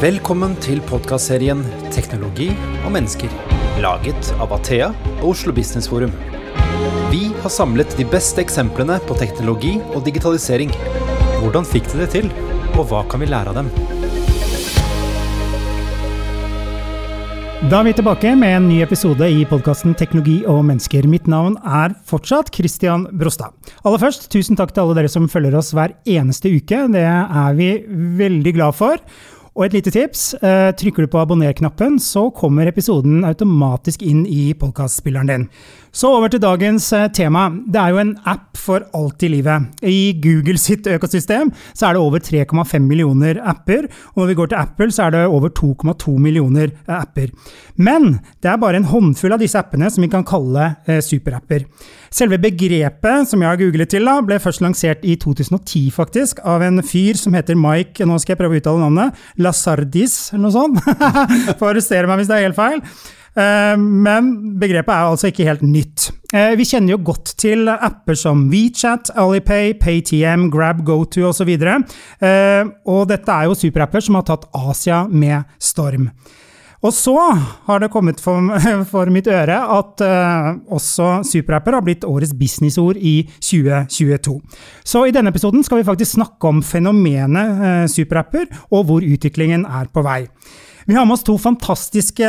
Velkommen til podkastserien 'Teknologi og mennesker', laget av Athea og Oslo Business Forum. Vi har samlet de beste eksemplene på teknologi og digitalisering. Hvordan fikk de det til, og hva kan vi lære av dem? Da er vi tilbake med en ny episode i podkasten Teknologi og mennesker. Mitt navn er fortsatt Christian Brostad. Aller først, tusen takk til alle dere som følger oss hver eneste uke. Det er vi veldig glad for. Og et lite tips. eh, Trykker du på abonner-knappen, så kommer episoden automatisk inn i podkastspilleren din. Så over til dagens eh, tema. Det er jo en app for alt i livet. I Google sitt økosystem så er det over 3,5 millioner apper. Og når vi går til Apple, så er det over 2,2 millioner eh, apper. Men det er bare en håndfull av disse appene som vi kan kalle eh, superapper. Selve begrepet som jeg har googlet til, da, ble først lansert i 2010, faktisk, av en fyr som heter Mike Nå skal jeg prøve å uttale navnet. Lazardis, eller noe sånt. Får arrestere meg hvis det er helt feil. Eh, Men begrepet er altså ikke helt nytt. Eh, Vi kjenner jo godt til apper som WeChat, Alipay, PayTM, Grab, GoTo osv. Og dette er jo superapper som har tatt Asia med storm. Og så har det kommet for, for mitt øre at uh, også superapper har blitt årets businessord i 2022. Så i denne episoden skal vi faktisk snakke om fenomenet uh, superapper, og hvor utviklingen er på vei. Vi har med oss to fantastiske,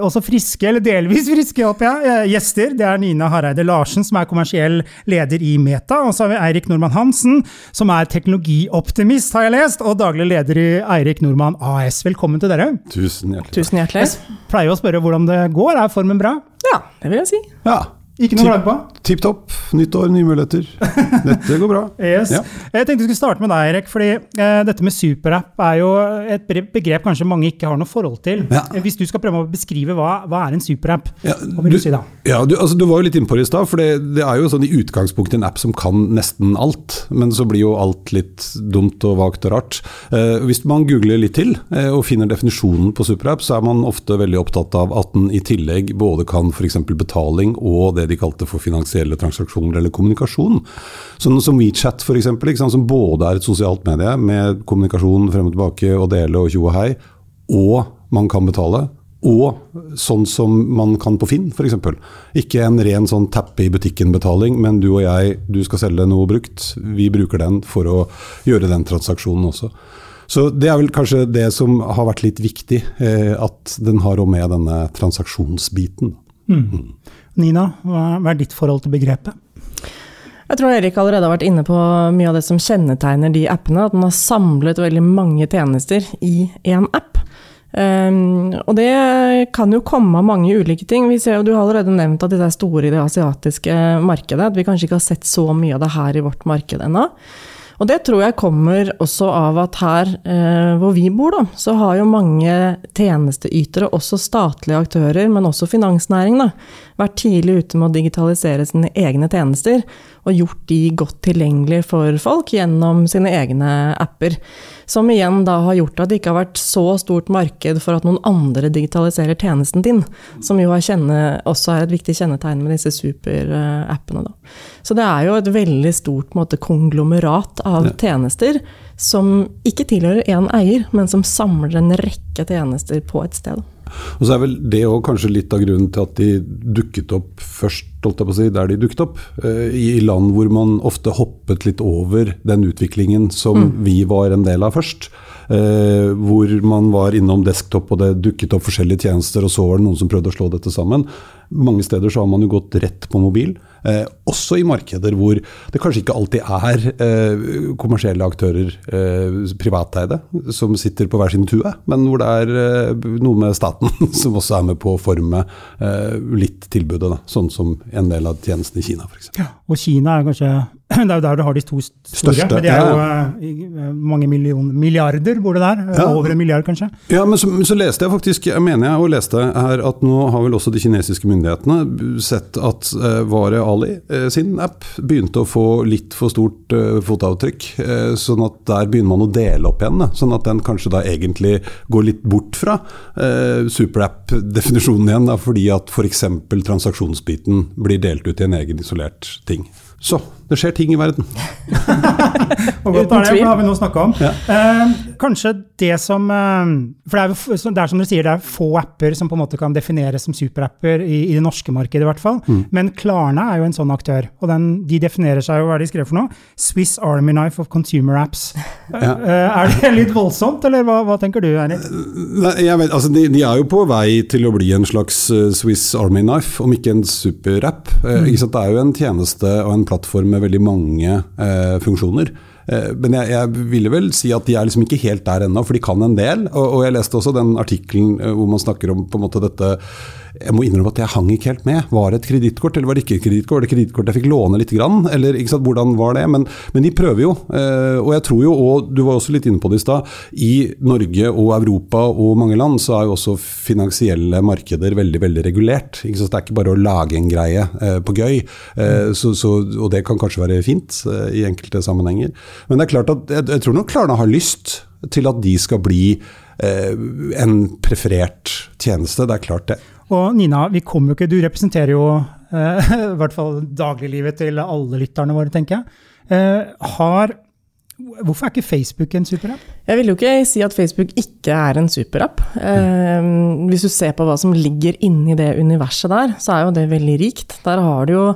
også friske, eller delvis friske, håper jeg, eh, gjester. Det er Nina Hareide Larsen, som er kommersiell leder i Meta. Og så har vi Eirik Normann Hansen, som er teknologioptimist, har jeg lest, og daglig leder i Eirik Normann AS. Velkommen til dere. Tusen hjertelig. Tusen hjertelig. Jeg pleier å spørre hvordan det går. Er formen bra? Ja, det vil jeg si. Ja, Ikke noe å klage på? tipp topp. Nytt år, nye muligheter. Dette går bra. Yes. Ja. Jeg tenkte vi skulle starte med deg, Erik. fordi eh, Dette med superapp er jo et begrep kanskje mange ikke har noe forhold til. Ja. Eh, Hvis du skal prøve å beskrive hva, hva er en superapp, Ja, hva vil du si da? Ja, du, altså, du var jo litt innpå det i stad, for det, det er jo sånn i utgangspunktet en app som kan nesten alt. Men så blir jo alt litt dumt og vagt og rart. Eh, hvis man googler litt til eh, og finner definisjonen på superapp, så er man ofte veldig opptatt av at den i tillegg både kan f.eks. betaling og det de kalte for finansielle transaksjoner eller kommunikasjon. Sånn som WeChat f.eks., som både er et sosialt medie med kommunikasjon frem og tilbake og dele og tjo og hei, og man kan betale. Og sånn som man kan på Finn, f.eks. Ikke en ren sånn tappe i butikken-betaling, men du og jeg, du skal selge noe brukt. Vi bruker den for å gjøre den transaksjonen også. Så det er vel kanskje det som har vært litt viktig, eh, at den har òg med denne transaksjonsbiten. Nina, hva er ditt forhold til begrepet? Jeg tror Erik allerede har vært inne på mye av det som kjennetegner de appene. At man har samlet veldig mange tjenester i én app. Um, og det kan jo komme av mange ulike ting. Vi ser og Du har allerede nevnt at det er store i det asiatiske markedet. At vi kanskje ikke har sett så mye av det her i vårt marked ennå. Og det tror jeg kommer også av at her eh, hvor vi bor, da, så har jo mange tjenesteytere, også statlige aktører, men også finansnæring, da, vært tidlig ute med å digitalisere sine egne tjenester, og gjort de godt tilgjengelig for folk gjennom sine egne apper. Som igjen da har gjort at det ikke har vært så stort marked for at noen andre digitaliserer tjenesten din, som jo er kjenne, også er et viktig kjennetegn med disse superappene. Da. Så det er jo et veldig stort måte, konglomerat av Ja. tjenester som ikke tilhører én eier, men som samler en rekke tjenester på et sted. Og så er vel det òg kanskje litt av grunnen til at de dukket opp først, holdt jeg på å si, der de dukket opp. eh, I land hvor man ofte hoppet litt over den utviklingen som vi var en del av først. Eh, hvor man var innom desktop og det dukket opp forskjellige tjenester, og så var det noen som prøvde å slå dette sammen. Mange steder så har man jo gått rett på mobil. Eh, også i markeder hvor det kanskje ikke alltid er eh, kommersielle aktører, eh, privateide, som sitter på hver sin tue, men hvor det er eh, noe med staten som også er med på å forme eh, litt tilbudet. Da. Sånn som en del av tjenestene i Kina f.eks. Og Kina er kanskje Det er jo der du har de to store. Største, men det er jo ja, eh, mange million, milliarder, bor det der? Ja. Over en milliard, kanskje? Ja, men så, men så leste jeg faktisk, jeg mener jeg og leste her at nå har vel også de kinesiske myndighetene sett at eh, Vare Ali eh, sin app begynte å få litt for stort eh, fotavtrykk. Eh, sånn at der begynner man å dele opp igjen. Sånn at den kanskje da egentlig går litt bort fra eh, superapp-definisjonen igjen. Da, fordi at f.eks. transaksjonsbiten blir delt ut i en egen isolert ting. Så det skjer ting i verden. Og godt er det, for det har vi nå snakka om. Ja. Eh, kanskje det som eh, For det er, jo det er som du sier, det er få apper som på en måte kan defineres som superapper, i, i det norske markedet i hvert fall. Mm. Men Klarna er jo en sånn aktør, og den, de definerer seg jo, hva er det de skrev for noe? Swiss Army Knife of Consumer Apps. Ja. Eh, er det litt voldsomt, eller hva, hva tenker du, Eirik? Nei, jeg vet, altså de, de er jo på vei til å bli en slags eh, Swiss Army Knife, om ikke en superapp. Eh. Det er jo en tjeneste og en plattform med veldig mange eh, funksjoner. Eh, Men jeg, jeg ville vel si at de er liksom ikke helt der ennå, for de kan en del. Og, og jeg leste også den artikkelen eh, hvor man snakker om på en måte dette Jeg må innrømme at jeg hang ikke helt med. Var det et kredittkort, eller var det ikke et kredittkort? Var det kredittkort jeg fikk låne litt grann? Eller ikke sant, hvordan var det? Men, men de prøver jo. eh, Og jeg tror jo, og du var også litt inne på det i stad, i Norge og Europa og mange land så er jo også finansielle markeder veldig veldig regulert. Ikke sant? Det er ikke bare å lage en greie eh, på gøy, eh, så, så, og det kan kanskje være fint i enkelte sammenhenger. Men det er klart at jeg, jeg tror nok Klarna har lyst til at de skal bli en preferert tjeneste. Det er klart det. Og Nina, vi kommer jo ikke, du representerer jo eh, i hvert fall dagliglivet til alle lytterne våre, tenker jeg. Eh, har, hvorfor er ikke Facebook en superapp? Jeg vil jo ikke si at Facebook ikke er en superapp. Eh, hvis du ser på hva som ligger inni det universet der, så er jo det veldig rikt. Der har du jo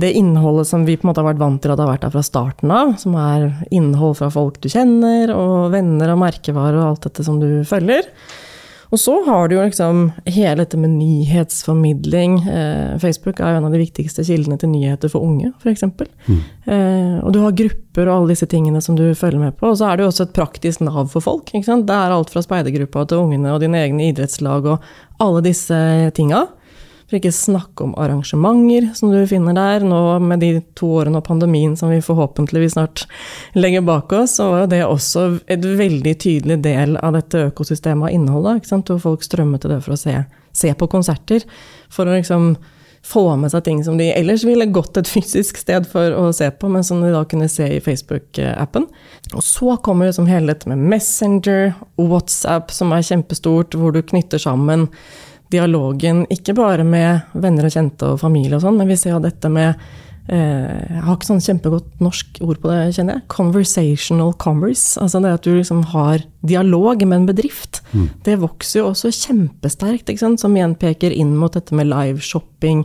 det innholdet som vi på en måte har vært vant til at det har vært der fra starten av, som er innhold fra folk du kjenner, og venner og merkevarer og alt dette som du følger. Og så har du jo liksom hele dette med nyhetsformidling. Eh, Facebook er jo en av de viktigste kildene til nyheter for unge, f.eks. Eh, og du har grupper og alle disse tingene som du følger med på. Og så er det jo også et praktisk Nav for folk. Det er alt fra speidergruppa til ungene og dine egne idrettslag og alle disse tinga. For ikke snakke om arrangementer som du finner der. Nå med de to årene og pandemien som vi forhåpentligvis snart legger bak oss, så var jo det også et veldig tydelig del av dette økosystemet av innholdet. Hvor folk strømmer til det for å se, se på konserter. For å liksom få med seg ting som de ellers ville gått et fysisk sted for å se på, men som de da kunne se i Facebook-appen. Og så kommer liksom hele dette med Messenger, WhatsApp, som er kjempestort, hvor du knytter sammen dialogen, ikke bare med venner og kjente og familie og sånn, men vi ser jo dette med eh, Jeg har ikke sånn kjempegodt norsk ord på det, kjenner jeg. Conversational commerce. Altså det at du liksom har dialog med en bedrift. Det vokser jo også kjempesterkt, som igjen peker inn mot dette med liveshopping.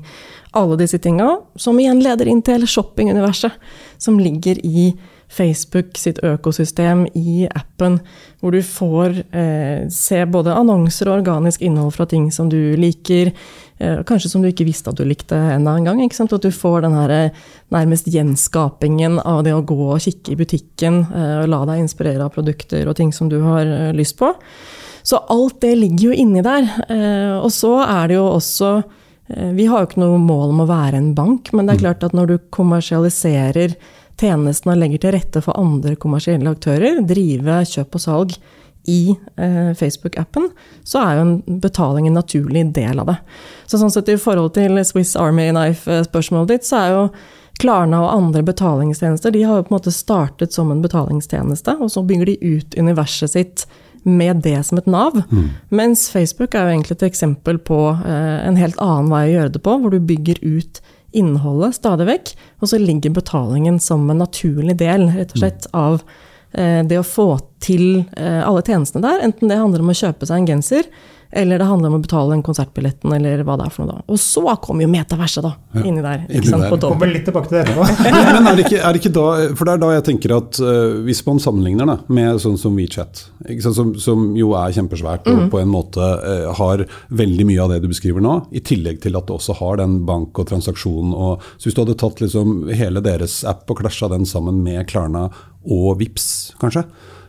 Alle disse tinga, som igjen leder inn til hele shoppinguniverset, som ligger i Facebook sitt økosystem i appen, hvor du får eh, se både annonser og organisk innhold fra ting som du liker, eh, kanskje som du ikke visste at du likte enda en gang. At du får den her eh, nærmest gjenskapingen av det å gå og kikke i butikken eh, og la deg inspirere av produkter og ting som du har eh, lyst på. Så alt det ligger jo inni der. Eh, og så er det jo også Vi har jo ikke noe mål om å være en bank, men det er klart at når du kommersialiserer tjenesten og legger til rette for andre kommersielle aktører, drive kjøp og salg i eh, Facebook-appen, så er jo en betaling en naturlig del av det. Så sånn sett i forhold til Swiss Army Knife-spørsmålet ditt, så er jo Klarna og andre betalingstjenester de har jo på en måte startet som en betalingstjeneste, og så bygger de ut universet sitt med det som et nav. Mens Facebook er jo egentlig et eksempel på eh, en helt annen vei å gjøre det på, hvor du bygger ut innholdet stadig vekk, og så ligger betalingen som en naturlig del, rett og slett, av eh, det å få til eh, alle tjenestene der. Enten det handler om å kjøpe seg en genser, eller det handler om å betale den konsertbilletten, eller hva det er for noe da. Og så kommer jo metaverset, da, inni der. inni Ikke sant, der. på. Kommer litt tilbake til det etterpå. Men er det, ikke, er det ikke da For det er da jeg tenker at uh, hvis man sammenligner det med sånn som WeChat, ikke sant, som, som jo er kjempesvært og på en måte uh, har veldig mye av det du beskriver nå, i tillegg til at det også har den bank og transaksjon og Så hvis du hadde tatt liksom hele deres app og klasja den sammen med Klarna og Vips, kanskje,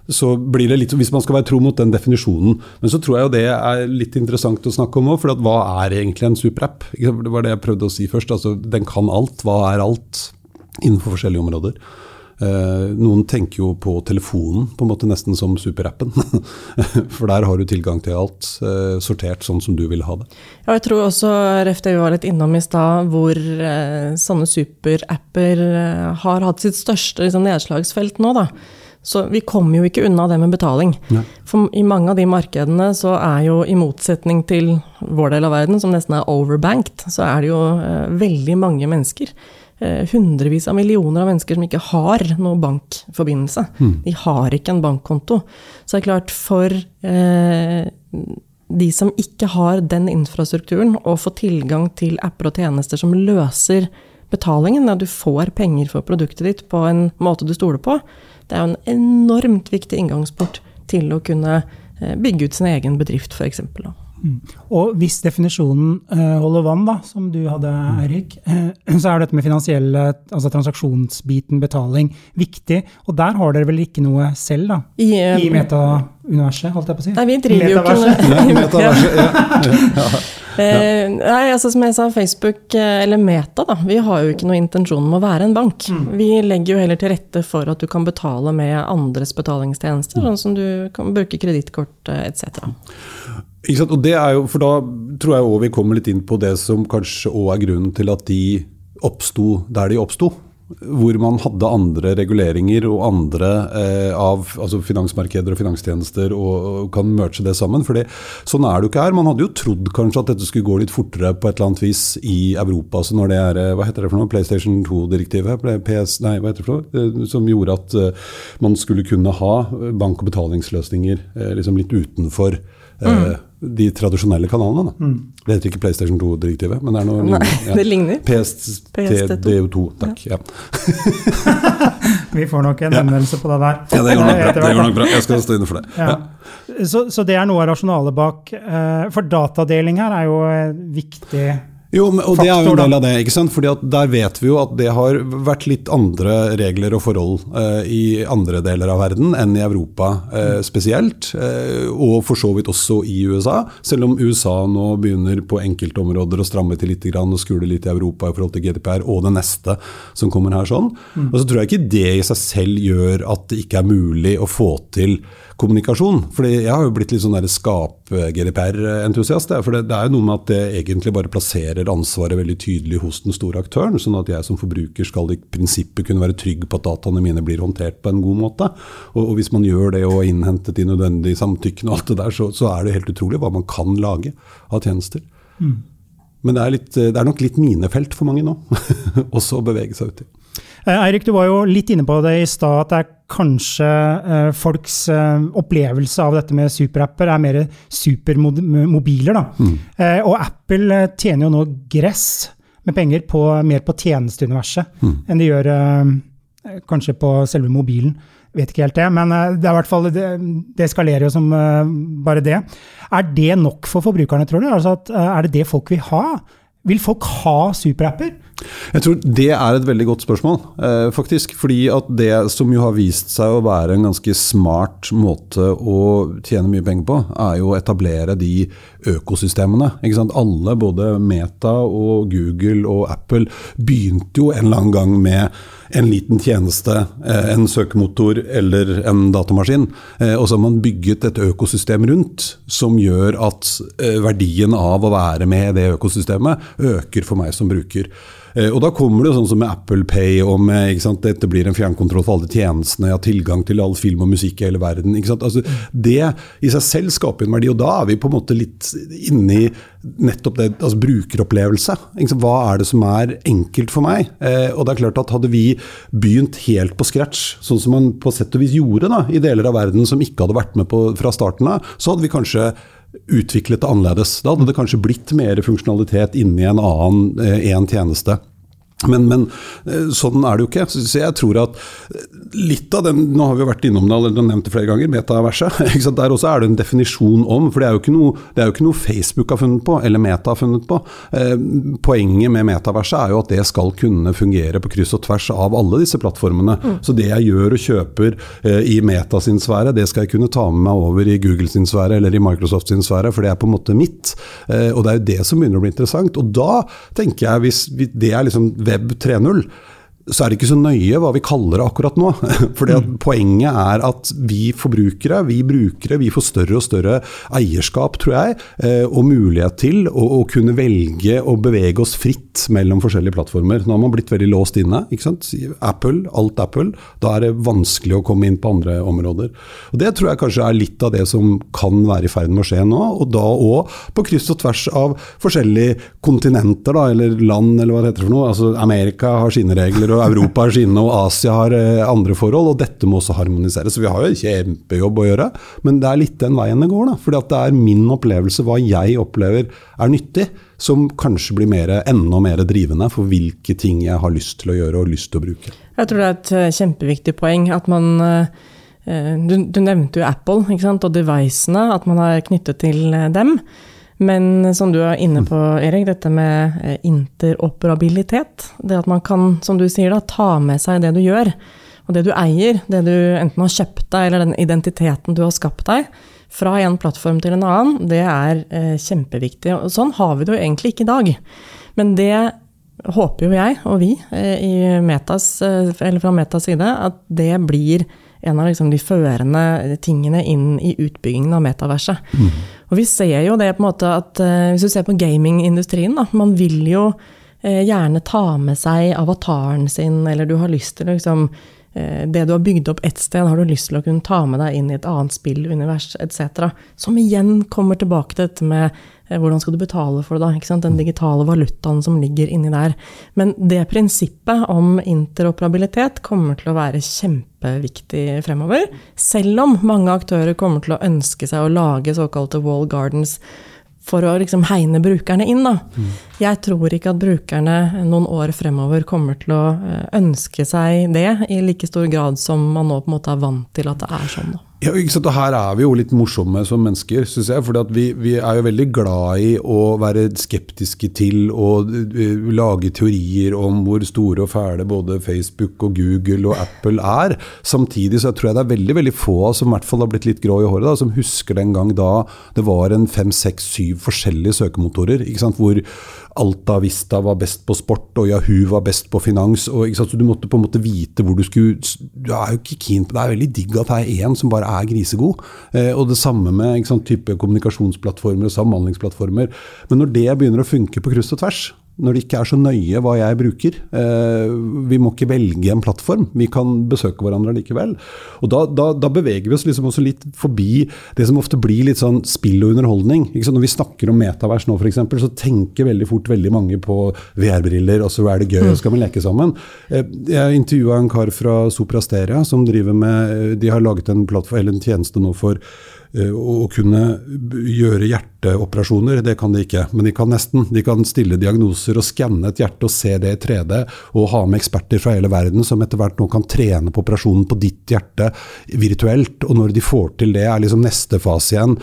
så blir det litt, Hvis man skal være tro mot den definisjonen. Men så tror jeg jo det er litt interessant å snakke om òg, for hva er egentlig en superapp? Det var det jeg prøvde å si først. altså Den kan alt. Hva er alt innenfor forskjellige områder? Eh, noen tenker jo på telefonen på en måte nesten som superappen. For der har du tilgang til alt, eh, sortert sånn som du vil ha det. Ja, jeg tror også Ref det vi var litt innom i stad, hvor eh, sånne superapper eh, har hatt sitt største liksom, nedslagsfelt nå, da. Så vi kommer jo ikke unna det med betaling. Nei. For i mange av de markedene så er jo i motsetning til vår del av verden, som nesten er overbanked, så er det jo eh, veldig mange mennesker eh, hundrevis av millioner av mennesker som ikke har noe bankforbindelse. De har ikke en bankkonto. Så det er klart, for eh, de som ikke har den infrastrukturen, å få tilgang til apper og tjenester som løser betalingen, at du får penger for produktet ditt på en måte du stoler på, det er jo en enormt viktig inngangsport til å kunne eh, bygge ut sin egen bedrift, f.eks. Og hvis definisjonen eh, holder vann, da, som du hadde, Eirik, eh, så er dette med finansielle, altså transaksjonsbiten, betaling, viktig. Og der har dere vel ikke noe selv, da? I, eh, I metauniverset, holdt jeg på å si? Nei, vi driver jo ikke med Ja, metaverset, ja. Eh, nei, altså som jeg sa, Facebook, eller Meta, da, vi har jo ikke noe intensjon om å være en bank. Vi legger jo heller til rette for at du kan betale med andres betalingstjenester, sånn som du kan bruke kredittkort etc. Ikke sant? Og det er jo, for da tror jeg òg vi kommer litt inn på det som kanskje òg er grunnen til at de oppsto der de oppsto. Hvor man hadde andre reguleringer og andre eh, av altså finansmarkeder og finanstjenester og, og kan merge det sammen. For sånn er det jo ikke her. Man hadde jo trodd kanskje at dette skulle gå litt fortere på et eller annet vis i Europa. Så når det er, eh, hva heter det for noe, PlayStation 2-direktivet, PS, nei, hva heter det for noe, Eh, som gjorde at eh, man skulle kunne ha bank- og betalingsløsninger eh, liksom litt utenfor eh, de tradisjonelle kanalene. Da. Det heter ikke PlayStation 2-direktivet, men det er noe Nei, ja. det ligner. PSTDO2, takk. Ja. Vi får nok en henvendelse på det der. Ja, det går nok bra. Det går nok bra. Jeg skal stå inne for det. Ja. Ja. Så, så det er noe av rasjonalet bak. eh, For datadeling her er jo eh, viktig. Jo, men- og det er jo en del av det. ikke sant? Fordi at Der vet vi jo at det har vært litt andre regler og forhold eh, i andre deler av verden enn i Europa eh, spesielt. Eh, og for så vidt også i USA. Selv om USA nå begynner på enkelte områder å stramme til litt grann, og skule litt i Europa i forhold til GDPR og det neste som kommer her. sånn. Og så tror jeg ikke det i seg selv gjør at det ikke er mulig å få til kommunikasjon. Fordi jeg har jo blitt litt sånn skap-GDPR-entusiast. For det, det er jo noe med at det egentlig bare plasserer ansvaret veldig tydelig hos den store aktøren. Sånn at jeg som forbruker skal i prinsippet kunne være trygg på at dataene mine blir håndtert på en god måte. Og, og hvis man gjør det og har innhentet de nødvendige samtykkene og alt det der, så, så er det helt utrolig hva man kan lage av tjenester. Men det er, litt, det er nok litt minefelt for mange nå, også å bevege seg ut i. Eh, Eirik, du var jo litt inne på det i stad, at det er kanskje eh, folks eh, opplevelse av dette med superapper er mer supermobiler. Da. Eh, og Apple tjener jo nå gress med penger på, mer på tjenesteuniverset enn de gjør kanskje på selve mobilen. Vet ikke helt det, men det er i hvert fall, det, det eskalerer jo som bare det. Er det nok for forbrukerne, tror du? Altså at, er det det folk vil ha? Vil folk ha superapper? Jeg tror det er et veldig godt spørsmål, eh, faktisk. Fordi at det som jo har vist seg å være en ganske smart måte å tjene mye penger på, er jo å etablere de økosystemene. Ikke sant? Alle, både Meta og Google og Apple, begynte jo en eller annen gang med en liten tjeneste, eh, en søkemotor eller en datamaskin. Eh, Og så har man bygget et økosystem rundt som gjør at eh, verdien av å være med i det økosystemet øker for meg som bruker. Eh, Og da kommer det jo sånn som med Apple Pay og med ikke sant, dette blir en fjernkontroll for alle tjenestene, jeg har tilgang til all film og musikk i hele verden. Ikke sant? Altså, det i seg selv skaper en verdi, og da er vi på en måte litt inne i nettopp det, altså brukeropplevelse. Hva er det som er enkelt for meg? Eh, og det er klart at Hadde vi begynt helt på scratch, sånn som man på sett og vis gjorde da, i deler av verden som ikke hadde vært med på fra starten av, så hadde vi kanskje utviklet det annerledes. Da hadde det kanskje blitt mer funksjonalitet inni en annen eh, en tjeneste. Men, men eh, sånn er det jo ikke. Så jeg tror at eh, litt av den Nå har vi jo vært innom det, eller nevnt det flere ganger, metaverset. Der også er det en definisjon om, for det er jo ikke noe, det er jo ikke noe Facebook har funnet på, eller Meta har funnet på. Eh, poenget med metaverset er jo at det skal kunne fungere på kryss og tvers av alle disse plattformene. Så det jeg gjør og kjøper eh, i Meta sin sfære, det skal jeg kunne ta med meg over i Google sin sfære eller i Microsoft sin sfære, for det er på en måte mitt. Eh, og det er jo det som begynner å bli interessant. Og da tenker jeg, hvis det er liksom web 3.0 så er det ikke så nøye hva vi kaller det akkurat nå. For at poenget er at vi forbrukere, vi brukere, vi får større og større eierskap, tror jeg, eh, og mulighet til å, å kunne velge å bevege oss fritt mellom forskjellige plattformer. Nå har man blitt veldig låst inne. ikke sant? Apple, alt Apple. Da er det vanskelig å komme inn på andre områder. Og Det tror jeg kanskje er litt av det som kan være i ferd med å skje nå, og da òg på kryss og tvers av forskjellige kontinenter, da, eller land, eller hva det heter for noe. Altså Amerika har sine regler og Europa har sine, og Asia har eh, andre forhold. Og dette må også harmoniseres. Så vi har jo en kjempejobb å gjøre, men det er litt den veien det går. fordi det er min opplevelse, hva jeg opplever er nyttig, som kanskje blir mer, enda mer drivende for hvilke ting jeg har lyst til å gjøre og lyst til å bruke. Jeg tror det er et eh, kjempeviktig poeng at man eh, du, du nevnte jo Apple og devicene, at man er knyttet til dem. Men som du er inne på, Erik, dette med eh, interoperabilitet. Det at man kan, som du sier, da, ta med seg det du gjør, og det du eier, det du enten har kjøpt deg, eller den identiteten du har skapt deg, fra en plattform til en annen, det er eh, kjempeviktig. Og sånn har vi det jo egentlig ikke i dag. Men det håper jo jeg, og vi, eh, Metas, eh, fra Metas side, at det blir en av liksom de førende tingene inn i utbyggingen av metaverset. Mm. Og vi ser jo det på en måte at uh, Hvis du ser på gamingindustrien, da, man vil jo uh, gjerne ta med seg avataren sin, eller du har lyst til liksom uh, Det du har bygd opp ett sted, har du lyst til å kunne ta med deg inn i et annet spillunivers etc. Som igjen kommer tilbake til dette med Eh, hvordan skal du betale for det da? Den digitale valutaen som ligger inni der. Men det prinsippet om interoperabilitet kommer til å være kjempeviktig fremover. Selv om mange aktører kommer til å ønske seg å lage såkalte wall gardens for å liksom hegne brukerne inn. Da. Mm. Jeg tror ikke at brukerne noen år fremover kommer til å eh, ønske seg det i like stor grad som man nå på en måte er vant til at det er sånn. Da. Ja, ikke sant? og Her er vi jo litt morsomme som mennesker, syns jeg. For vi, vi, er jo veldig glad i å være skeptiske til å uh, lage teorier om hvor store og fæle både Facebook og Google og Apple er. Samtidig så tror jeg det er veldig veldig få som i hvert fall har blitt litt grå i håret, da, som husker den gang da det var en fem, seks, syv forskjellige søkemotorer. ikke sant? Hvor Alta Vista var best på sport, og Yahoo var best på finans. og Så Du måtte på en måte vite hvor du skulle Du er jo ikke keen på Det er veldig digg at det er én som bare er grisegod. Eh, og det samme med sant, type kommunikasjonsplattformer og samhandlingsplattformer. Men når det begynner å funke på kryss og tvers, når det ikke er så nøye hva jeg bruker. Eh, vi må ikke velge en plattform, vi kan besøke hverandre likevel. Og da, da, da, beveger vi oss liksom også litt forbi det som ofte blir litt sånn spill og underholdning. Når vi snakker om metavers nå f.eks., så tenker veldig fort veldig mange på VR-briller, og så er det gøy, og skal vi leke sammen. Eh, jeg intervjua en kar fra Soprasteria som driver med De har laget en, en tjeneste nå for Eh, å kunne gjøre hjerteoperasjoner, det kan de ikke, men de kan nesten. De kan stille diagnoser og skanne et hjerte og se det i 3D, og ha med eksperter fra hele verden som etter hvert nå kan trene på operasjonen på ditt hjerte virtuelt. Og når de får til det, er liksom neste fase igjen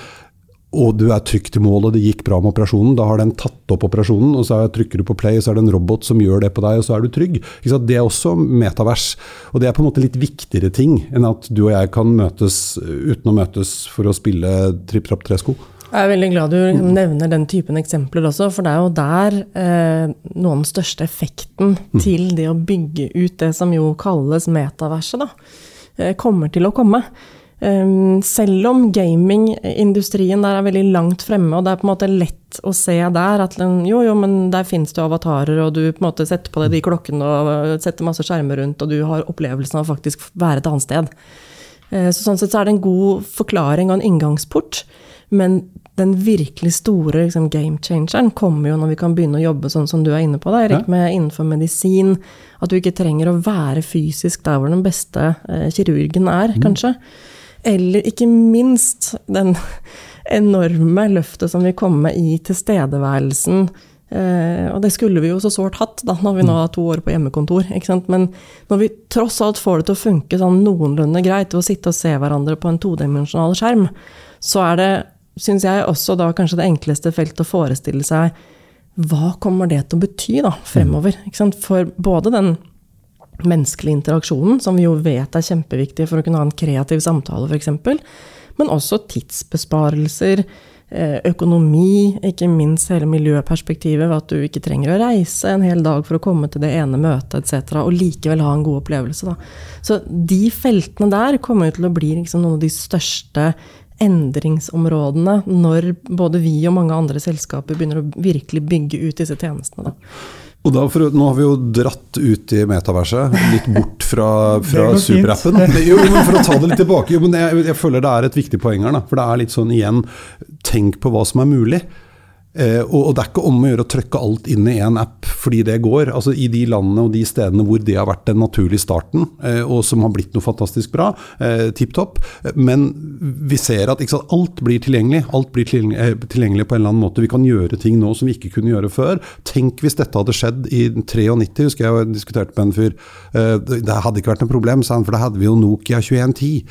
og du er trygt i mål og det gikk bra med operasjonen, da har den tatt opp operasjonen, og så trykker du på play, så er det en robot som gjør det på deg, og så er du trygg. Det er også metavers. Og det er på en måte litt viktigere ting enn at du og jeg kan møtes uten å møtes for å spille tripp trapp tresko. Jeg er veldig glad du nevner den typen eksempler også, for det er jo der eh, noe av den største effekten mm. til det å bygge ut det som jo kalles metaverset, da, eh, kommer til å komme. Um, selv om gamingindustrien der er veldig langt fremme, og det er på en måte lett å se der at jo, jo, men der finnes det avatarer, og du på en måte setter på deg de klokkene og setter masse skjermer rundt, og du har opplevelsen av å faktisk være et annet sted. Uh, så sånn sett så er det en god forklaring og en inngangsport. Men den virkelig store liksom, game changeren kommer jo når vi kan begynne å jobbe sånn som du er inne på, da, Erik, med innenfor medisin. At du ikke trenger å være fysisk der hvor den beste eh, kirurgen er, mm. Eller ikke minst den enorme løftet som vil komme i tilstedeværelsen. Eh, og det skulle vi jo så sårt hatt da, når vi nå har to år på hjemmekontor. Men når vi tross alt får det til å funke sånn noenlunde greit ved å sitte og se hverandre på en todimensjonal skjerm, så er det, syns jeg, også da kanskje det enkleste feltet å forestille seg hva kommer det til å bety da, fremover? For både den menneskelige interaksjonen, som vi jo vet er kjempeviktig for å kunne ha en kreativ samtale, f.eks. Men også tidsbesparelser. eh, økonomi, ikke minst hele miljøperspektivet ved at du ikke trenger å reise en hel dag for å komme til det ene møtet etc., og likevel ha en god opplevelse. Da. Så de feltene der kommer til å bli liksom noen av de største endringsområdene når både vi og mange andre selskaper begynner å virkelig bygge ut disse tjenestene. Da. Da for, Nå har vi jo dratt ut i metaverset, litt bort fra, fra superappen. Jo, men for å ta det litt tilbake, jo, men jeg, jeg, føler det er et viktig poeng her. Da, for det er litt sånn igjen, tenk på hva som er mulig. Eh, og, det er ikke om å gjøre å trykke alt inn i én app fordi det går. Altså I de landene og de stedene hvor det har vært den naturlige starten, eh, og som har blitt noe fantastisk bra, eh, tipp topp. Men vi ser at sant, alt blir tilgjengelig. Alt blir tilgjengelig, eh, på en eller annen måte. Vi kan gjøre ting nå som vi ikke kunne gjøre før. Tenk hvis dette hadde skjedd i 93, husker jeg jeg diskuterte med en fyr. Det hadde ikke vært noe problem, sa han, for da hadde vi jo Nokia 2110.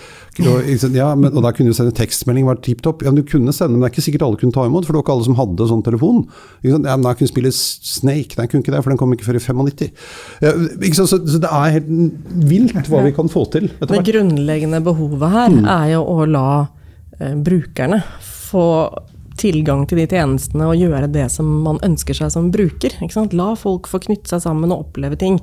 Og, ja, men, og da kunne du sende tekstmelding, var tipp topp. Ja, du kunne sende, men det er ikke sikkert alle kunne ta imot, for det var ikke alle som hadde sånn telefon. Ja, men jeg kunne spille Snake, nei, jeg kunne ikke det, for den kom ikke før i 95. Ja, så, så, det er helt vilt hva vi kan få til. Det grunnleggende behovet her mm. er jo å la eh, brukerne få tilgang til de tjenestene og gjøre det som man ønsker seg som bruker. La folk få knytte seg sammen og oppleve ting.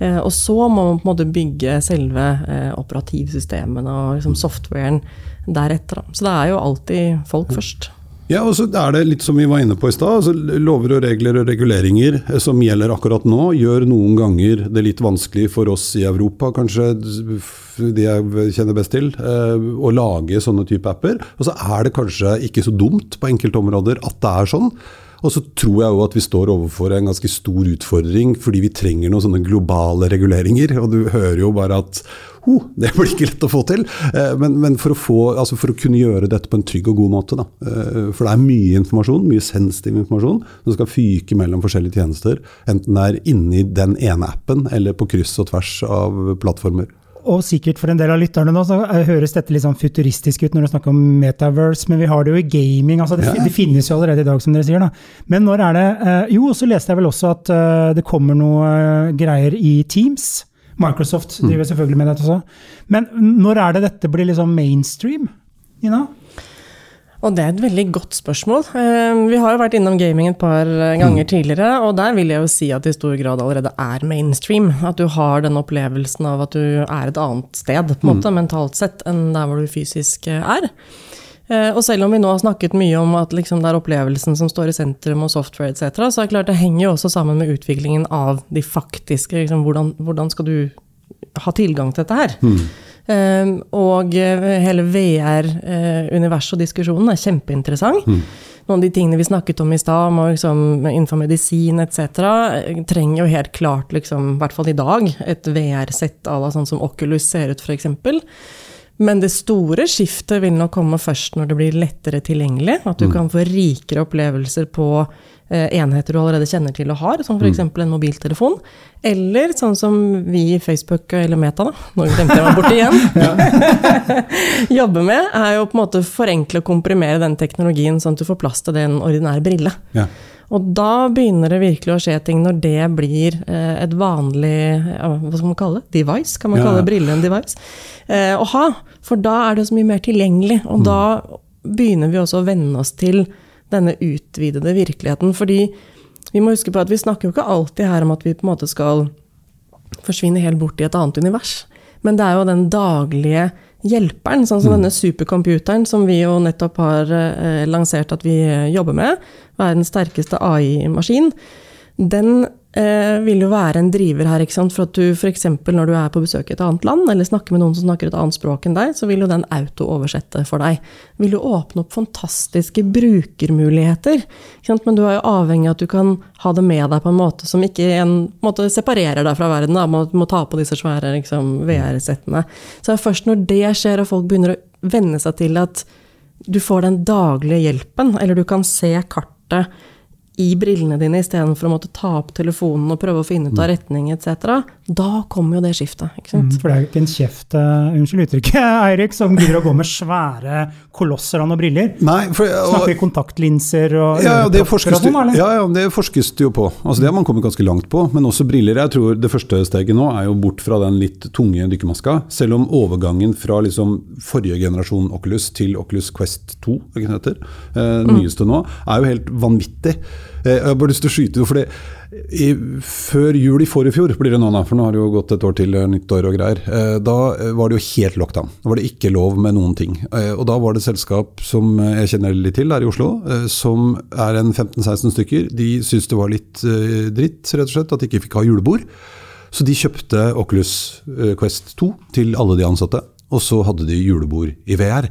Eh, og så må man på en måte bygge selve eh, operativsystemene og liksom softwaren deretter. Så det er jo alltid folk først. Ja, og så er det litt som vi var inne på i stad. Altså lover og regler og reguleringer eh, som gjelder akkurat nå, gjør noen ganger det litt vanskelig for oss i Europa, kanskje de jeg kjenner best til, eh, å lage sånne type apper. Og så er det kanskje ikke så dumt på enkelte områder at det er sånn. Og så tror jeg jo at vi står overfor en ganske stor utfordring, fordi vi trenger noen sånne globale reguleringer. Og du hører jo bare at oh, det blir ikke lett å få til. Eh, men, men for, å få, altså for, å kunne gjøre dette på en trygg og god måte, da. Eh, for det er mye informasjon, mye sensitiv informasjon, som skal fyke mellom forskjellige tjenester. Enten det er inni den ene appen, eller på kryss og tvers av plattformer og sikkert for en del av lytterne nå, så høres dette litt sånn futuristisk ut når du snakker om metaverse, men vi har det jo i gaming. altså Det, ja. det finnes jo allerede i dag, som dere sier. da. Men når er det uh, Jo, så leste jeg vel også at det kommer noe greier i Teams. Microsoft mm. driver selvfølgelig med dette også. Men når er det dette blir liksom mainstream? Nina? Og det er et veldig godt spørsmål. Eh, vi har jo vært innom gaming et par eh, ganger mm. tidligere, og der vil jeg jo si at det i stor grad allerede er mainstream. At du har den opplevelsen av at du er et annet sted, på en måte, mm. mentalt sett, enn der hvor du fysisk eh, er. Og selv om vi nå har snakket mye om at liksom det er opplevelsen som står i sentrum, og software etc., så er det klart det henger jo også sammen med utviklingen av de faktiske liksom, hvordan, hvordan skal du ha tilgang til dette her? Mm. Og eh, hele VR-universet og diskusjonen er kjempeinteressant. Mm. Noen av de tingene vi snakket om i stad, liksom, innenfor medisin etc., eh, trenger jo helt klart, liksom, i hvert fall i dag, et VR-sett à la sånn som Oculus ser ut, f.eks. Men det store skiftet vil nok komme først når det blir lettere tilgjengelig. At du mm. kan få rikere opplevelser på enheter du allerede kjenner til og har, som f.eks. Mm. en mobiltelefon. Eller sånn som vi i Facebook, eller Meta, da, nå glemte jeg meg borti igjen, jobber med, er jo på en måte forenkle og komprimere den teknologien sånn at du får plass til den ordinære ordinær brille. Ja. Og da begynner det virkelig å skje ting når det blir eh, et vanlig hva skal man kalle det? Device? Kan man ja. kalle brille en device? Eh, å ha, for da er det så mye mer tilgjengelig. Og mm. da begynner vi også å venne oss til denne utvidede virkeligheten. Fordi vi må huske på at vi snakker jo ikke alltid her om at vi på en måte skal forsvinne helt bort i et annet univers. Men det er jo den daglige hjelperen, sånn som mm. denne supercomputeren som vi jo nettopp har eh, lansert at vi jobber med, verdens sterkeste AI-maskin, den eh, vil jo være en driver her. ikke sant? For at du f.eks. når du er på besøk i et annet land, eller snakker med noen som snakker et annet språk enn deg, så vil jo den auto-oversette for deg. Vil jo åpne opp fantastiske brukermuligheter. ikke sant? Men du er jo avhengig av at du kan ha det med deg på en måte som ikke en måte separerer deg fra verden. da, må, må ta på disse svære liksom, VR-settene. Så det er først når det skjer, og folk begynner å venne seg til at du får den daglige hjelpen, eller du kan se kartet i brillene dine istedenfor å måtte ta opp telefonen og prøve å finne ut av retning etc., da kommer jo det skiftet. ikke sant? Mm, for det er jo ikke en kjeft, uh, unnskyld uttrykket, Eirik, som gidder å gå med svære kolosser av noen briller. Nei, for, og, Snakker kontaktlinser og ja, ja, det forskes, og sånn, ja, ja, det forskes det jo på. Altså, det har man kommet ganske langt på. Men også briller. Jeg tror det første steget nå er jo bort fra den litt tunge dykkermaska. Selv om overgangen fra liksom forrige generasjon Oculus til Oculus Quest 2, hva det heter, eh, nyeste nå, er jo helt vanvittig. Eh, Jeg har bare lyst til å skyte for det. I, før jul i forrige fjor blir det nå, da, for nå har det jo gått et år til nyttår og greier. Eh, Da eh, var det jo helt lockdown. Da var det ikke lov med noen ting. Eh, Og da var det et selskap som eh, jeg kjenner litt til her i Oslo, eh, som er en 15-16 stykker. De syntes det var litt eh, dritt, rett og slett, at de ikke fikk ha julebord. Så de kjøpte Oculus eh, Quest 2 til alle de ansatte. Og så hadde de julebord i VR.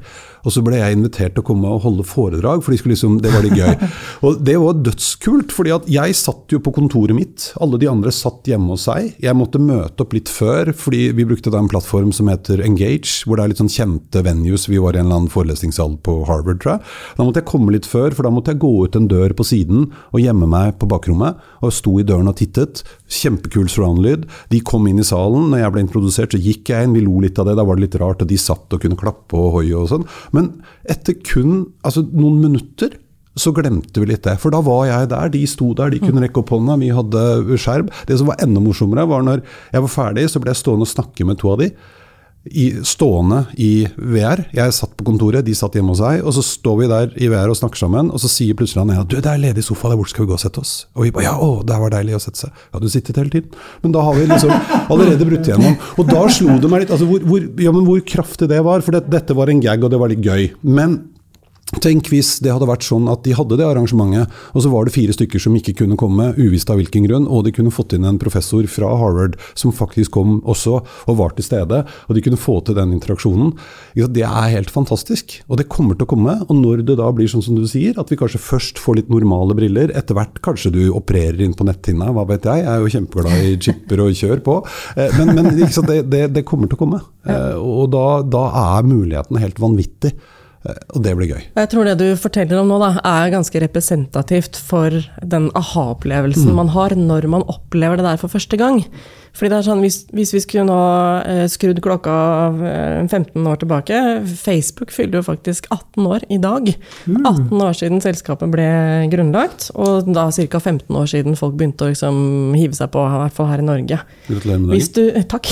Og så ble jeg invitert til å komme og holde foredrag, for de liksom, det var litt gøy. Og det var dødskult, fordi at jeg satt jo på kontoret mitt. Alle de andre satt hjemme hos seg. Jeg måtte møte opp litt før, fordi vi brukte da en plattform som heter Engage, hvor det er litt sånn kjente venues. Vi var i en eller annen forelesningssal på Harvard, tror jeg. Da måtte jeg komme litt før, for da måtte jeg gå ut en dør på siden og gjemme meg på bakrommet. Og sto i døren og tittet. Kjempekul surround-lyd. De kom inn i salen. Når jeg ble introdusert, så gikk jeg inn. Vi lo litt av det. Da var det litt rart at de satt og kunne klappe og hoie og sånn. Men etter kun altså, noen minutter så glemte vi litt det. For da var jeg der, de sto der, de kunne rekke opp hånda, vi hadde skjerm. Det som var enda morsommere, var når jeg var ferdig, så ble jeg stående og snakke med to av de. I, stående i VR. Jeg satt på kontoret, de satt hjemme hos seg. Og så står vi der i VR og snakker sammen, og så sier plutselig han ja, du, det er ledig sofa der, hvor skal vi gå og sette oss? Og vi bare ja, å, det var deilig å sette seg. Ja, du sittet hele tiden. Men da har vi liksom allerede brutt igjennom. Og da slo det meg litt, altså hvor, hvor, ja, men hvor kraftig det var. For det, dette var en gag, og det var litt gøy. Men Tenk hvis det hadde vært sånn at de hadde det arrangementet, og så var det fire stykker som ikke kunne komme, uvisst av hvilken grunn, og de kunne fått inn en professor fra Harvard som faktisk kom også og var til stede, og de kunne få til den interaksjonen. Det er helt fantastisk, og det kommer til å komme. Og når det da blir sånn som du sier, at vi kanskje først får litt normale briller, etter hvert kanskje du opererer inn på netthinna, hva vet jeg, jeg er jo kjempeglad i chipper og kjør på, Eh, men, men det, det, det kommer til å komme. Eh, Og da, da er mulighetene helt vanvittig. Eh, Og det blir gøy. Jeg tror det du forteller om nå, da, er ganske representativt for den aha-opplevelsen man har når man opplever det der for første gang. Fordi det er sånn, Hvis, hvis vi skulle nå eh, skrudd klokka eh, 15 år tilbake Facebook fyller jo faktisk 18 år i dag. 18 år siden selskapet ble grunnlagt, og da ca. 15 år siden folk begynte å liksom hive seg på, i hvert fall her i Norge. Gratulerer med Hvis du, eh, takk.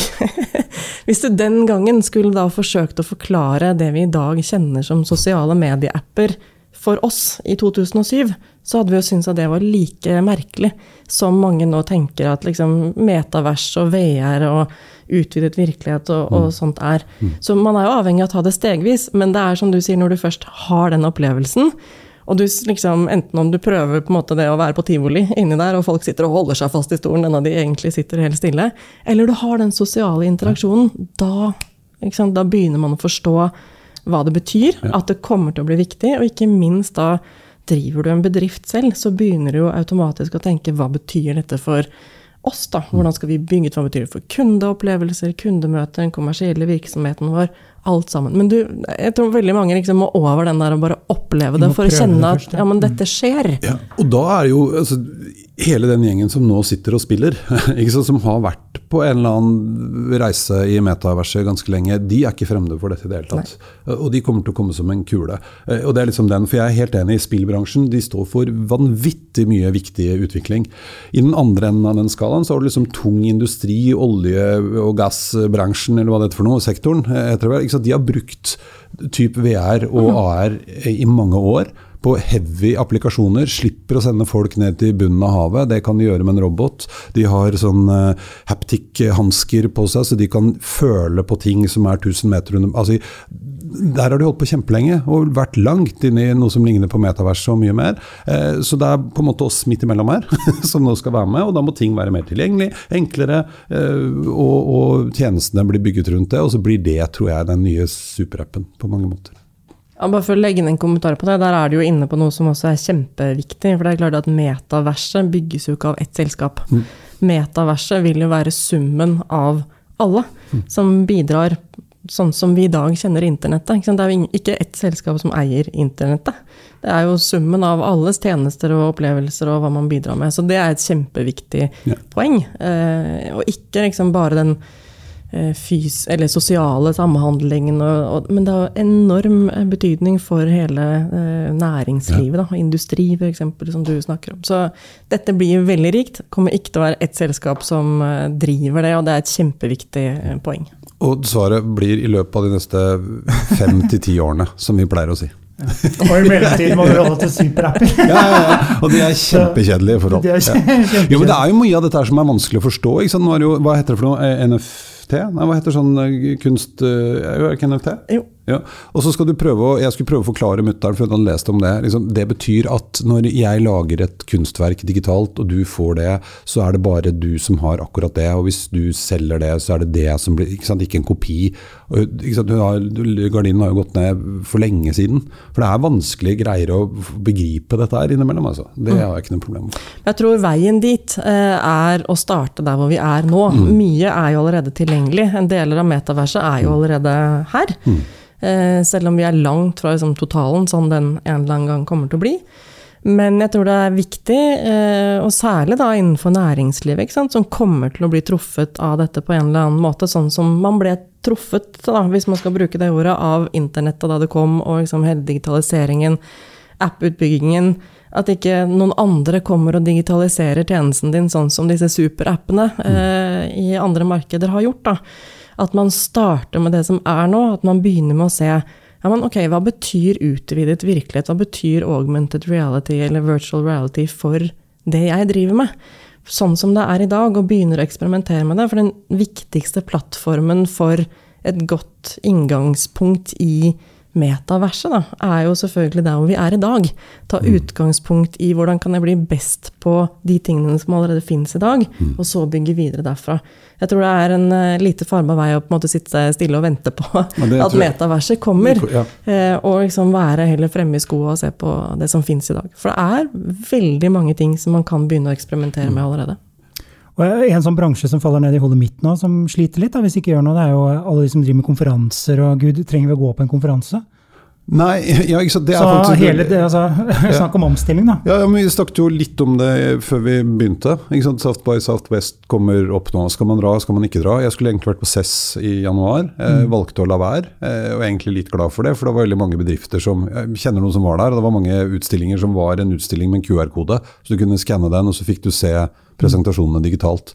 Hvis du den gangen skulle da forsøkt å forklare det vi i dag kjenner som sosiale medieapper for oss i 2007, så hadde vi jo syntes at det var like merkelig som mange nå tenker at liksom metavers og VR og utvidet virkelighet og, og sånt er. Så man er jo avhengig av å ta det stegvis, men det er som du sier, når du først har den opplevelsen, og du liksom, enten om du prøver på en måte det å være på tivoli inni der, og folk sitter og holder seg fast i stolen, enda de egentlig sitter helt stille, eller du har den sosiale interaksjonen, da, sant, da begynner man å forstå hva det betyr, at det kommer til å bli viktig, og ikke minst da driver du en bedrift selv, så begynner du jo automatisk å tenke hva betyr dette for oss, da? Hvordan skal vi bygge ut, hva betyr det for kundeopplevelser, kundemøter, den kommersielle virksomheten vår, alt sammen. Men du, jeg tror veldig mange liksom må over den der og bare oppleve det for å kjenne at ja. men dette skjer. Ja, og da er det jo altså, hele den gjengen som nå sitter og spiller, sant, som har vært på en eller annen reise i metaverset ganske lenge, de er ikke fremmede for dette i det hele tatt. Og de kommer til å komme som en kule. Eh, Og det er liksom den, for jeg er helt enig, i spillbransjen de står for vanvittig mye viktig utvikling. I den andre enden av den skalaen så har du liksom tung industri, olje- og gassbransjen, eller hva det heter for noe, sektoren. eh, sant? De har brukt type VR og AR i mange år på heavy applikasjoner. Slipper å sende folk ned til bunnen av havet. Det kan de gjøre med en robot. De har sånn uh, haptic-hansker på seg, så de kan føle på ting som er 1000 meter under altså, Der har de holdt på kjempelenge og vært langt inne i noe som ligner på metaverset og mye mer. Uh, så det er på en måte oss midt imellom her som nå skal være med, og da må ting være mer tilgjengelig, enklere, uh, og, og tjenestene blir bygget rundt det. Og så blir det, tror jeg, den nye superappen på mange måter. Ja, bare for å legge inn en kommentar på det, der er du jo inne på noe som også er kjempeviktig. For det er klart at metaverset bygges jo ikke av ett selskap. Metaverset vil jo være summen av alle som bidrar sånn som vi i dag kjenner internettet. Det er jo ikke ett selskap som eier internettet. Det er jo summen av alles tjenester og opplevelser og hva man bidrar med. Så det er et kjempeviktig ja. poeng. Eh, og ikke liksom bare den fys eller sosiale samhandlingen, og, og, men det har enorm betydning for hele eh, næringslivet. Ja. Da, industri f.eks., som du snakker om. Så dette blir veldig rikt. Kommer ikke til å være ett selskap som eh, driver det, og det er et kjempeviktig eh, poeng. Og svaret blir i løpet av de neste fem til ti årene, som vi pleier å si. Ja. Og i mellomtiden må vi holde til superapper. ja, ja, ja, og de er kjempekjedelige forhold. De er kjempe jo, men det er jo mye av dette som er vanskelig å forstå. Jo, hva heter det for noe? Eh, NFT? Nei, hva heter sånn eh, kunst... Er det ikke NFT? Jo. Ja. Og så skal du prøve å, Jeg skulle prøve å forklare mutter'n, for hun hadde lest om det. Liksom, det betyr at når jeg lager et kunstverk digitalt, og du får det, så er det bare du som har akkurat det. Og hvis du selger det, så er det det som blir Ikke, sant, ikke en kopi. Og, ikke sant, har, gardinen har jo gått ned for lenge siden. For det er vanskelig greier å begripe dette her innimellom. Altså. Det mm. har jeg ikke noe problem med. Jeg tror veien dit eh, er å starte der hvor vi er nå. Mm. Mye er jo allerede tilgjengelig. En deler av metaverset er jo mm. allerede her. Mm. Eh, selv om vi er langt fra liksom, totalen, sånn den en eller annen gang kommer til å bli. Men jeg tror det er viktig, eh, og særlig da innenfor næringslivet, som kommer til å bli truffet av dette på en eller annen måte, sånn som man ble truffet, da, hvis man skal bruke det ordet, av internettet da det kom, og liksom hele digitaliseringen, app-utbyggingen. At ikke noen andre kommer og digitaliserer tjenesten din sånn som disse superappene eh, i andre markeder har gjort. da. At man starter med det som er nå, at man begynner med å se ja, men ok, hva betyr utvidet virkelighet, hva betyr augmented reality eller virtual reality for det jeg driver med? Sånn som det er i dag, og begynner å eksperimentere med det. For den viktigste plattformen for et godt inngangspunkt i metaverset, da, er jo selvfølgelig der hvor vi er i dag. Ta mm. utgangspunkt i hvordan kan jeg bli best på de tingene som allerede finnes i dag, mm. og så bygge videre derfra. Jeg tror det er en uh, lite farma vei å på en måte sitte stille og vente på at metaverset kommer. Ja. Uh, og liksom være heller fremme i skoa og se på det som finnes i dag. For det er veldig mange ting som man kan begynne å eksperimentere mm. med allerede. Og En sånn bransje som faller ned i hodet mitt nå, som sliter litt, da, hvis ikke gjør noe, det er jo alle de som driver med konferanser. og Gud, trenger vi å gå på en konferanse? Nei, ja, ikke sant. Det er så faktisk, hele det, altså, Snakk om omstilling, da. Ja, ja, men Vi snakket jo litt om det før vi begynte. ikke sant? South by Southwest kommer opp nå. Skal man dra, skal man ikke dra? Jeg skulle egentlig vært på CESS i januar. Jeg mm. valgte å la være, eh, og er egentlig litt glad for det. For det var veldig mange bedrifter som Jeg kjenner noen som var der, og det var mange utstillinger som var en utstilling med en QR-kode. Så du kunne skanne den, og så fikk du se presentasjonene digitalt.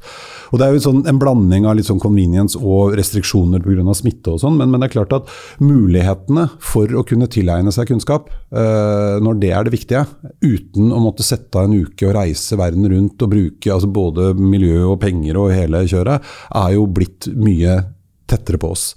Og Det er jo sånn en blanding av litt sånn convenience og restriksjoner pga. smitte og sånn, men, men, det er klart at mulighetene for å kunne tilegne seg kunnskap, eh, når det er det viktige, uten å måtte sette av en uke og reise verden rundt og bruke altså både miljø og penger og hele kjøret, er jo blitt mye tettere på oss.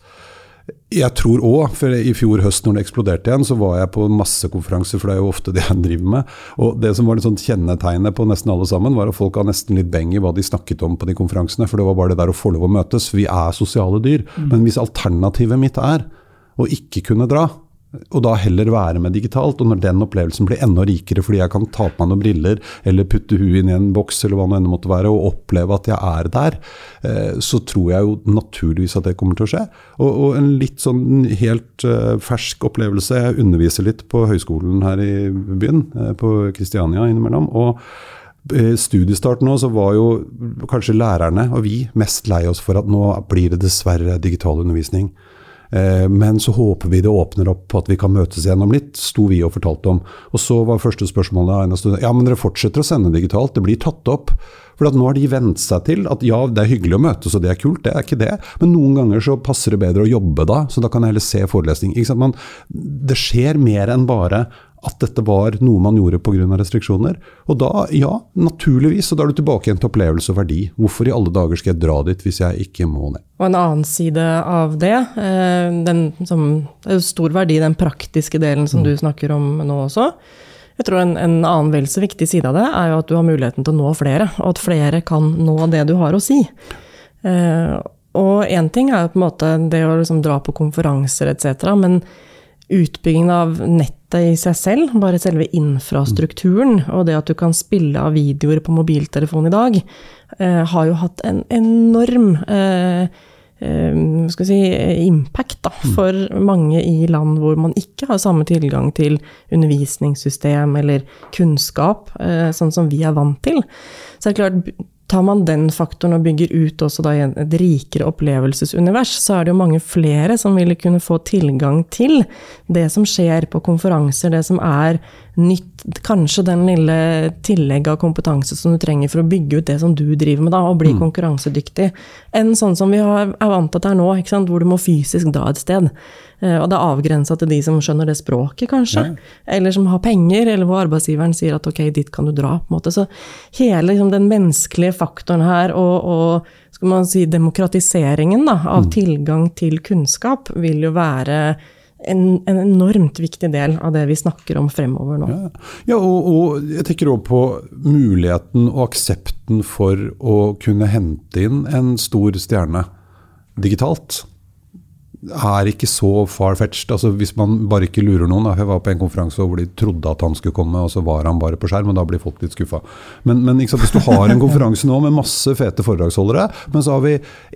Jeg tror òg, for i fjor høst når det eksploderte igjen, så var jeg på masse konferanser, for det er jo ofte det jeg driver med. Og det som var litt sånn kjennetegnet på nesten alle sammen, var at folk har nesten litt beng i hva de snakket om på de konferansene. For det var bare det der å få lov å møtes. Vi er sosiale dyr. Mm. Men hvis alternativet mitt er å ikke kunne dra, og da heller være med digitalt. Og når den opplevelsen blir enda rikere fordi jeg kan ta på meg noen briller eller putte huet inn i en boks eller hva det enn måtte være, og oppleve at jeg er der, eh, så tror jeg jo naturligvis at det kommer til å skje. Og, og en litt sånn helt uh, fersk opplevelse. Jeg underviser litt på høyskolen her i byen, uh, på Kristiania innimellom. og studiestart nå, så var jo kanskje lærerne og vi mest lei oss for at nå blir det dessverre digital undervisning. Eh, men så håper vi det åpner opp på at vi kan møtes igjen om litt, sto vi og fortalte om. Og så var første spørsmålet ja, men dere fortsetter å sende digitalt, det blir tatt opp. For nå har de vent seg til at ja, det er hyggelig å møtes og det er kult, det er ikke det. Men noen ganger så passer det bedre å jobbe da, så da kan jeg heller se forelesning. Man, det skjer mer enn bare at dette var noe man gjorde pga. restriksjoner. Og da, ja, naturligvis, og da er du tilbake igjen til opplevelse og verdi. Hvorfor i alle dager skal jeg dra dit hvis jeg ikke må ned? Og en annen side av det, eh, den som er stor verdi, den praktiske delen som mm. du snakker om nå også. Jeg tror en, en annen vel så viktig side av det er jo at du har muligheten til å nå flere, og at flere kan nå det du har å si. Eh, og én ting er jo på en måte det å liksom dra på konferanser etc., men utbyggingen av nettet i seg selv, bare selve infrastrukturen, og det at du kan spille av videoer på mobiltelefon i dag, eh, har jo hatt en enorm eh, skal si, impact da, for mange i land hvor man ikke har samme tilgang til undervisningssystem eller kunnskap, sånn som vi er vant til. Så det er klart, Tar man den faktoren og bygger ut også da et rikere opplevelsesunivers, så er det jo mange flere som ville kunne få tilgang til det som skjer på konferanser, det som er nytt, kanskje den lille tillegget av kompetanse som du trenger for å bygge ut det som du driver med, da, og bli mm. konkurransedyktig, enn sånn som vi har, er vant til at det er nå, hvor du må fysisk dra et sted. Eh, og det er avgrensa til de som skjønner det språket, kanskje. Ja. Eller som har penger, eller hvor arbeidsgiveren sier at ok, dit kan du dra. på en måte. Så hele liksom, den menneskelige faktoren her, og, og skal man si, demokratiseringen da, av mm. tilgang til kunnskap, vil jo være en, en, enormt viktig del av det vi snakker om fremover nå. Ja, ja og, og, jeg tenker òg på muligheten og aksepten for å kunne hente inn en stor stjerne digitalt er ikke så far-fetched. Altså, hvis man bare ikke lurer noen. Jeg var på en konferanse hvor de trodde at han skulle komme, og så var han bare på skjerm, og da blir folk litt skuffa. Men, men hvis du har en konferanse nå med masse fete foredragsholdere, men så har vi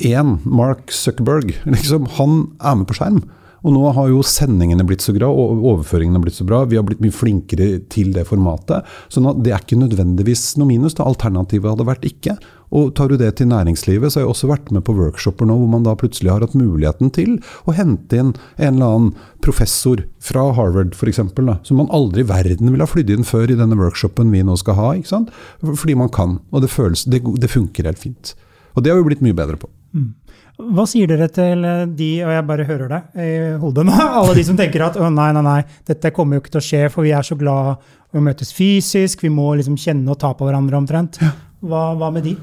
én, Mark Zuckerberg, liksom, han er med på skjerm. Og nå har jo sendingene blitt så bra, og overføringene blitt så bra. Vi har blitt mye flinkere til det formatet. Så det er ikke nødvendigvis noe minus. Da. Alternativet hadde vært ikke. Og tar du det til næringslivet, så har jeg også vært med på workshoper nå hvor man da plutselig har hatt muligheten til å hente inn en eller annen professor fra Harvard f.eks., som man aldri i verden ville ha flydd inn før i denne workshopen vi nå skal ha. ikke sant? Fordi man kan, og det, føles, det, det funker helt fint. Og det har vi blitt mye bedre på. Mm. Hva sier dere til de, og jeg bare hører det i hodet nå, alle de som tenker at å nei, nei, nei, dette kommer jo ikke til å skje, for vi er så glad i å møtes fysisk, vi må liksom kjenne og ta på hverandre omtrent. Hva, hva med de?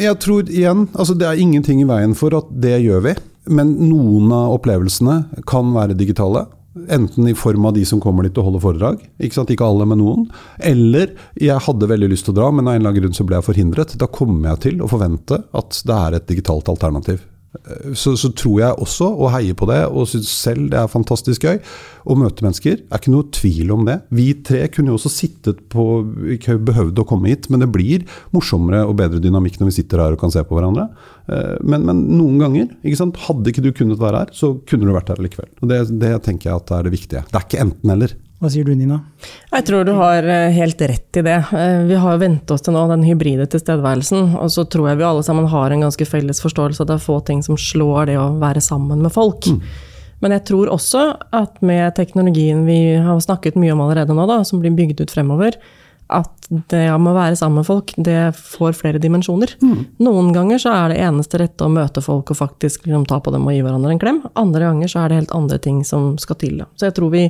Jeg tror igjen, altså Det er ingenting i veien for at det gjør vi. Men noen av opplevelsene kan være digitale. Enten i form av de som kommer dit og holder foredrag, ikke, sant? ikke alle, men noen. Eller jeg hadde veldig lyst til å dra, men av en eller annen grunn så ble jeg forhindret. Da kommer jeg til å forvente at det er et digitalt alternativ. Så, så, tror jeg også, og heier på det, og syns selv det er fantastisk gøy å møte mennesker. er ikke noe tvil om det. Vi tre kunne jo også sittet på Ikke behøvd å komme hit, men det blir morsommere og bedre dynamikk når vi sitter her og kan se på hverandre. Eh, men, men noen ganger, ikke sant? hadde ikke du kunnet være her, så kunne du vært her likevel. Og det, det tenker jeg at er det viktige. Det er ikke enten-eller. Hva sier du, Nina? Jeg tror du har eh, helt rett i det. Eh, vi har jo vent oss til nå den hybride tilstedeværelsen. Og så tror jeg vi alle sammen har en ganske felles forståelse at det er få ting som slår det å være sammen med folk. Mm. Men jeg tror også at med teknologien vi har snakket mye om allerede nå, da, som blir bygd ut fremover, at det med å være sammen med folk, det får flere dimensjoner. Mm. Noen ganger så er det eneste rette å møte folk og faktisk liksom, ta på dem og gi hverandre en klem. Andre ganger så er det helt andre ting som skal til. Da. Så jeg tror vi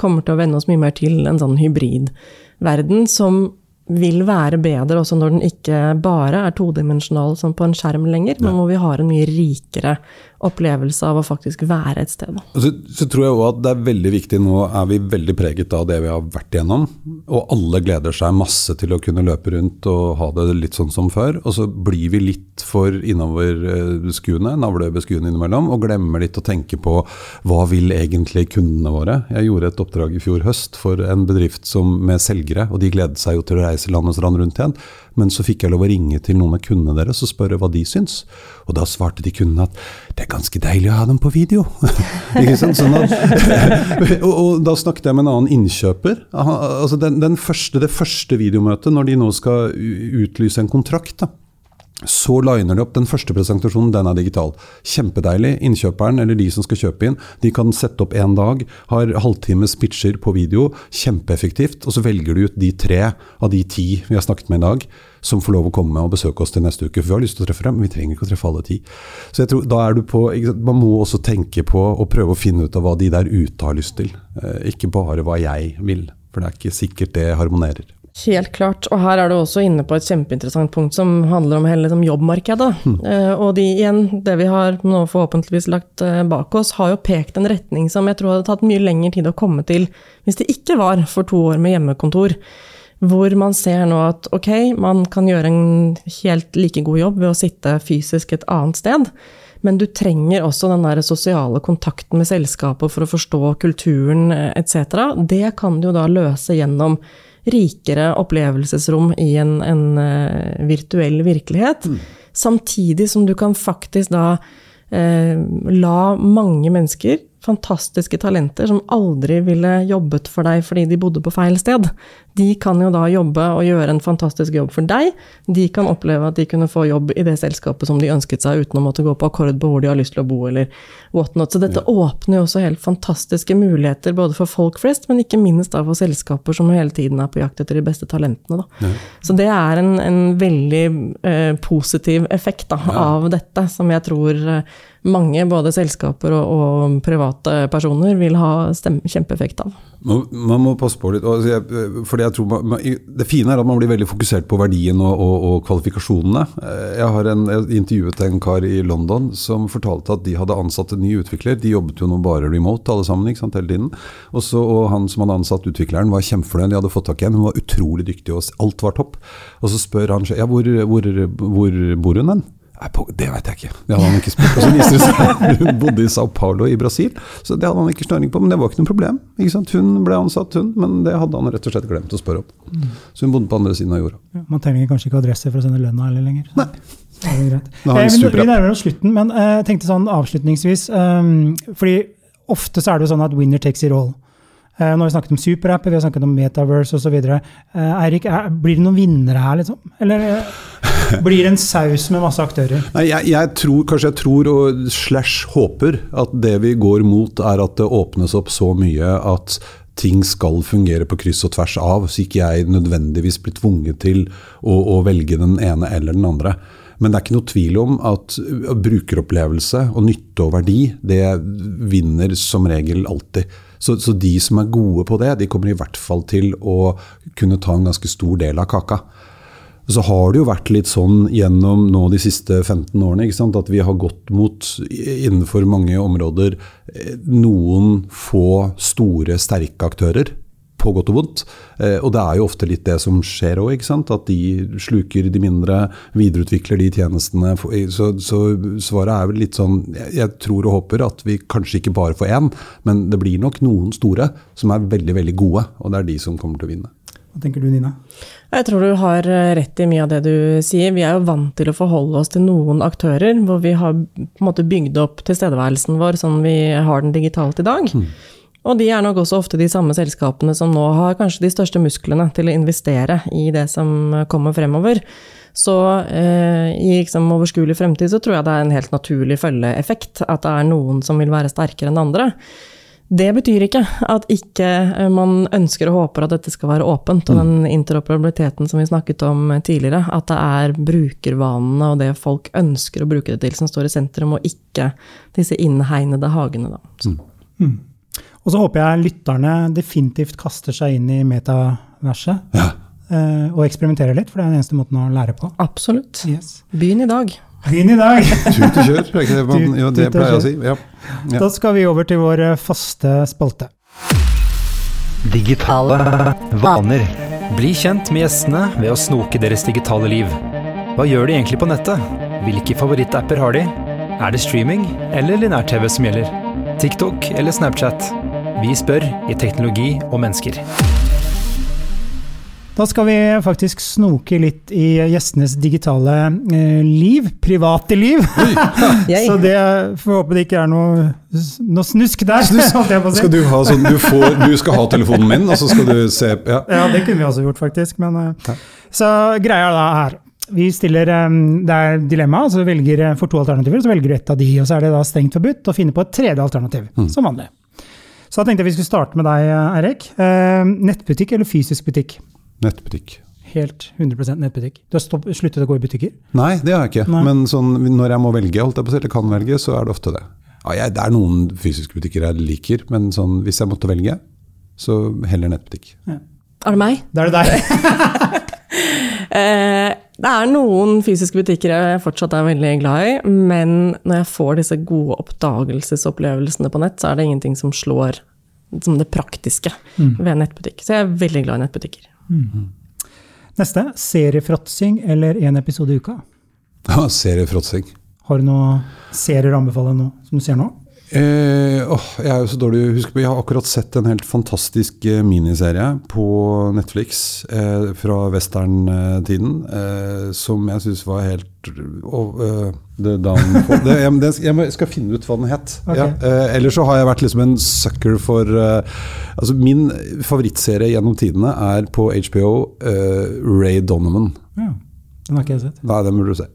kommer til å venne oss mye mer til en sånn hybridverden som vil være bedre også når den ikke bare er todimensjonal som på en skjerm lenger, men hvor vi har en mye rikere opplevelse av å faktisk være et sted. Så, så, tror jeg også at det er veldig viktig, nå er vi veldig preget av det vi har vært igjennom. Og alle gleder seg masse til å kunne løpe rundt og ha det litt sånn som før. Og så blir vi litt for innoverskuende, navlebeskuende innimellom, og glemmer litt å tenke på hva vil egentlig kundene våre. Jeg gjorde et oppdrag i fjor høst for en bedrift som, med selgere, og de gledet seg jo til å reise land og strand rundt igjen. Men så fikk jeg lov å ringe til noen av kundene deres og spørre hva de syns. Og da svarte de kundene at det er ganske deilig å ha dem på video. sånn at, og, og, da snakket jeg med en annen innkjøper. Altså den, den første, det første videomøtet, når de nå skal utlyse en kontrakt. da, så liner de opp den første presentasjonen, den er digital. Kjempedeilig. Innkjøperen eller de som skal kjøpe inn, de kan sette opp én dag, har halvtimes pitcher på video. Kjempeeffektivt. Og så velger du ut de tre av de ti vi har snakket med i dag, som får lov å komme og besøke oss til neste uke. For vi har lyst til å treffe dem, men vi trenger ikke å treffe alle ti. Så jeg tror, da er du på, Man må også tenke på å prøve å finne ut av hva de der ute har lyst til. Eh, ikke bare hva jeg vil. For det er ikke sikkert det harmonerer. Helt klart. Og her er du også inne på et kjempeinteressant punkt som handler om hele liksom, jobbmarkedet. Mm. Uh, og de, igjen, det vi har nå forhåpentligvis lagt uh, bak oss, har jo pekt en retning som jeg tror hadde tatt mye lengre tid å komme til hvis det ikke var for to år med hjemmekontor. Hvor man ser nå at ok, man kan gjøre en helt like god jobb ved å sitte fysisk et annet sted. Men du trenger også den der sosiale kontakten med selskapet for å forstå kulturen eh, etc. Det kan du jo da løse gjennom rikere opplevelsesrom i en, en uh, virtuell virkelighet. Mm. Samtidig som du kan faktisk da eh, la mange mennesker, fantastiske talenter, som aldri ville jobbet for deg fordi de bodde på feil sted, de kan jo da jobbe og gjøre en fantastisk jobb for deg. De kan oppleve at de kunne få jobb i det selskapet som de ønsket seg, uten å måtte gå på akkord på hvor de har lyst til å bo, eller whatnot. Så dette åpner jo også helt fantastiske muligheter både for folk flest, men ikke minst da for selskaper som hele tiden er på jakt etter de beste talentene. Da. Så det er en, en veldig eh, positiv effekt da, av dette, som jeg tror eh, mange, både selskaper og, og private personer, vil ha kjempeeffekt av. Man, må passe på litt. Altså fordi jeg tror man, det fine er at man blir veldig fokusert på verdien og, og, og kvalifikasjonene. Eh, jeg har en, jeg intervjuet en kar i London som fortalte at de hadde ansatt en ny utvikler. De jobbet jo nå bare remote alle sammen ikke sant, hele tiden. Også, og han som hadde ansatt utvikleren var kjempefornøyd. De hadde fått tak i en, hun var utrolig dyktig og alt var topp. Og så spør han ja, hvor, hvor, hvor bor hun hen? Det vet jeg ikke. Det hadde han ikke spurt. Og så viser det seg hun bodde i Sao Paulo i Brasil, så det hadde han ikke snøring på. Men det var ikke noe problem. Ikke hun ble ansatt, hun, men det hadde han rett og slett glemt å spørre om. Så hun bodde på andre siden av jorda. Ja, man trenger kanskje ikke adresse for å sende lønna heller lenger. Nei. Det er greit. Eh, vi, vi nærmer oss slutten, men eh, jeg tenkte sånn avslutningsvis um, fordi ofte så er det jo sånn at winner takes it all. Uh, nå har vi snakket om superapper, vi har snakket om metaverse osv. Uh, Eirik, blir det noen vinnere her, liksom? Eller uh, blir det en saus med masse aktører? Nei, jeg, jeg, tror, kanskje jeg tror og slash håper at det vi går mot, er at det åpnes opp så mye at ting skal fungere på kryss og tvers av, så ikke jeg nødvendigvis blir tvunget til å, å velge den ene eller den andre. Men det er ikke noe tvil om at brukeropplevelse og nytte og verdi, det vinner som regel alltid. Så, så, de som er gode på det, de kommer i hvert fall til å kunne ta en ganske stor del av kaka. Så har det jo vært litt sånn gjennom nå de siste 15 årene at vi har gått mot, innenfor mange områder, eh, noen få store, sterke aktører på godt og vondt. Eh, og det er jo ofte litt det som skjer òg, at de sluker de mindre, videreutvikler de tjenestene. Så, så, svaret er vel litt sånn Jeg tror og håper at vi kanskje ikke bare får én, men det blir nok noen store som er veldig, veldig gode, og det er de som kommer til å vinne. Hva tenker du, Nina? Jeg tror du har eh, rett i mye av det du sier. Vi er jo vant til å forholde oss til noen aktører, hvor vi har på en måte bygd opp tilstedeværelsen vår sånn vi har den digitalt i dag. Mm. Og de er nok også ofte de samme selskapene som nå har kanskje de største musklene til å investere i det som kommer fremover. Så eh, i liksom, overskuelig fremtid så tror jeg det er en helt naturlig følgeeffekt. At det er noen som vil være sterkere enn andre. Det betyr ikke at ikke eh, man ønsker og håper at dette skal være åpent. Og den interoperabiliteten som vi snakket om tidligere, at det er brukervanene og det folk ønsker å bruke det til, som står i sentrum, og ikke disse innhegnede hagene. Da. Mm. Og så håper jeg lytterne definitivt kaster seg inn i metaverset. Ja. Uh, og eksperimenterer litt, for det er den eneste måten å lære på. Absolutt. Yes. Begynn i dag. Begynn i dag! Tut og kjør, det man, jo, det pleier jeg å si. Ja. Ja. Da skal vi over til vår eh, faste spalte. Digitale vaner. Bli kjent med gjestene ved å snoke deres digitale liv. Hva gjør de egentlig på nettet? Hvilke favorittapper har de? Er det streaming eller linær-TV som gjelder? TikTok eller Snapchat? Vi spør i Teknologi og mennesker. Da skal vi faktisk snoke litt i gjestenes digitale eh, liv. Private liv. så det får håpe det ikke er noe, noe snusk der. Snusk. Si. Skal du, ha sånn, du, får, du, skal ha telefonen min, og så skal du se Ja, ja det kunne vi også gjort, faktisk. Men, eh, så greia da er vi stiller, eh, Det er dilemma, altså du velger for to alternativer, så velger du ett av de. Og så er det da strengt forbudt å finne på et tredje alternativ, mm. som vanlig. Så da tenkte jeg vi skulle starte med deg, Eirik. Eh, nettbutikk eller fysisk butikk? Nettbutikk. Helt 100% nettbutikk. Du har stopp, sluttet å gå i butikker? Nei, det har jeg ikke. Nei. Men sånn, når jeg må velge, holdt jeg på eller kan velge, så er det ofte det. Ja, jeg, det er noen fysiske butikker jeg liker, men sånn, hvis jeg måtte velge, så heller nettbutikk. Ja. Er det meg? Da er det deg. Eh, det er noen fysiske butikker jeg fortsatt er veldig glad i, men når jeg får disse gode oppdagelsesopplevelsene på nett, så er det ingenting som slår som det praktiske mm. ved nettbutikk. Så jeg er veldig glad i nettbutikker. Mm. Neste seriefråtsing eller én episode i uka? Ja, seriefråtsing. Har du noen serier å anbefale nå, som du ser nå? Eh, åh, jeg er jo så dårlig å huske på, jeg har akkurat sett en helt fantastisk eh, miniserie på Netflix eh, fra westerntiden, eh, som jeg syns var helt oh, eh, Downfall det, jeg, det, jeg skal finne ut hva den het. Okay. Ja, eh, ellers så har jeg vært liksom en sucker for eh, Altså Min favorittserie gjennom tidene er på HBO eh, Ray Donovan. Ja, den har ikke jeg sett. Nei, den burde du se.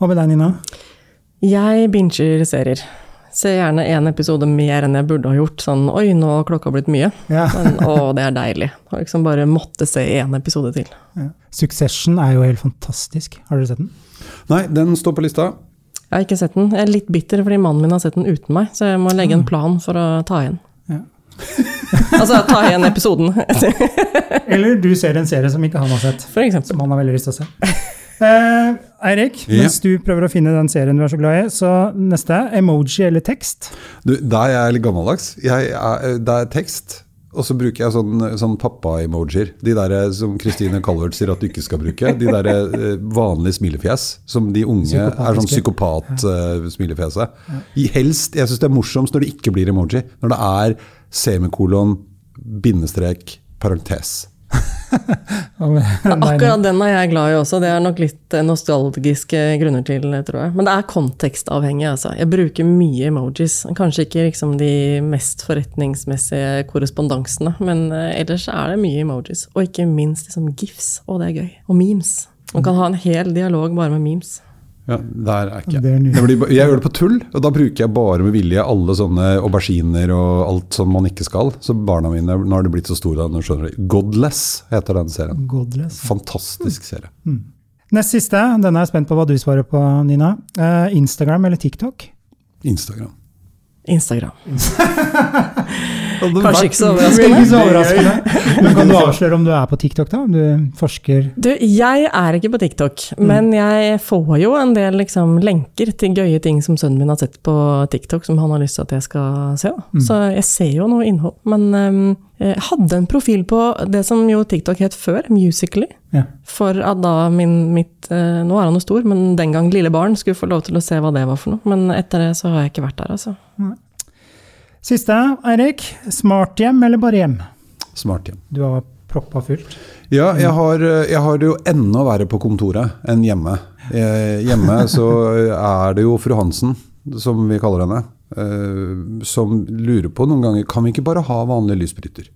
Hva med deg, Nina? Jeg binger serier. Ser gjerne én episode mer enn jeg burde ha gjort. Sånn oi, nå har klokka blitt mye. Ja. Men, å, det er deilig. Har liksom bare måtte se én episode til. Ja. Succession er jo helt fantastisk. Har dere sett den? Nei, den står på lista. Jeg har ikke sett den. Jeg er litt bitter fordi mannen min har sett den uten meg, så jeg må legge en plan for å ta igjen. Ja. altså ta igjen episoden, Eller du ser en serie som ikke han har sett, for eksempel. som han har veldig lyst til å se. Eh, Eirik, Ja. du prøver å finne den serien du er så glad i, så neste emoji eller tekst. Du, der er jeg litt gammeldags. Jeg er, det er tekst, og så bruker jeg sånn, sånn pappa-emojier. De der eh, som Kristine Calvert sier at du ikke skal bruke. De der eh, vanlige smilefjes, som de unge er sånn psykopat-smilefjeset. Helst, jeg syns det er morsomst når det ikke blir emoji. Når det er semikolon, bindestrek, parentes. Akkurat den er jeg glad i også. Det er nok litt eh, nostalgiske grunner til, tror jeg. Men det er kontekstavhengig, altså. Jeg bruker mye emojis. Kanskje ikke liksom de mest forretningsmessige korrespondansene, men eh, ellers er det mye emojis. Og ikke minst liksom gifs. Å, det er gøy. Og memes. Man kan ha en hel dialog bare med memes. Ja, der er ikke Det er jeg. blir, jeg gjør det på tull, og da bruker jeg bare med vilje alle sånne auberginer og alt som man ikke skal. Så barna mine, nå har de blitt så store, nå skjønner de. Godless heter den serien. Godless. Fantastisk serie. Nest siste, denne er jeg spent på hva du svarer på, Nina. Eh, Instagram eller TikTok? Instagram. Instagram. Kanskje ikke så Veldig så overraskende. overraskende. Men kan du avsløre om du er på TikTok, da? Om du forsker Du, jeg er ikke på TikTok, men jeg får jo en del liksom, lenker til gøye ting som sønnen min har sett på TikTok, som han har lyst til at jeg skal se. Da. Så jeg ser jo noe innhold. Men um, jeg hadde en profil på det som jo TikTok het før, Musically. Ja. For at da min, mitt eh, Nå er han jo stor, men den gang lille barn skulle få lov til å se hva det var for noe. Men etter det så har jeg ikke vært der, altså. Siste, Eirik. Smarthjem eller bare hjem? Smart hjem. Du har proppa fullt. Ja, jeg har, jeg har det jo enda verre på kontoret enn hjemme. Eh, hjemme så er det jo fru Hansen, som vi kaller henne, eh, som lurer på noen ganger Kan vi ikke bare ha vanlige lysbryter?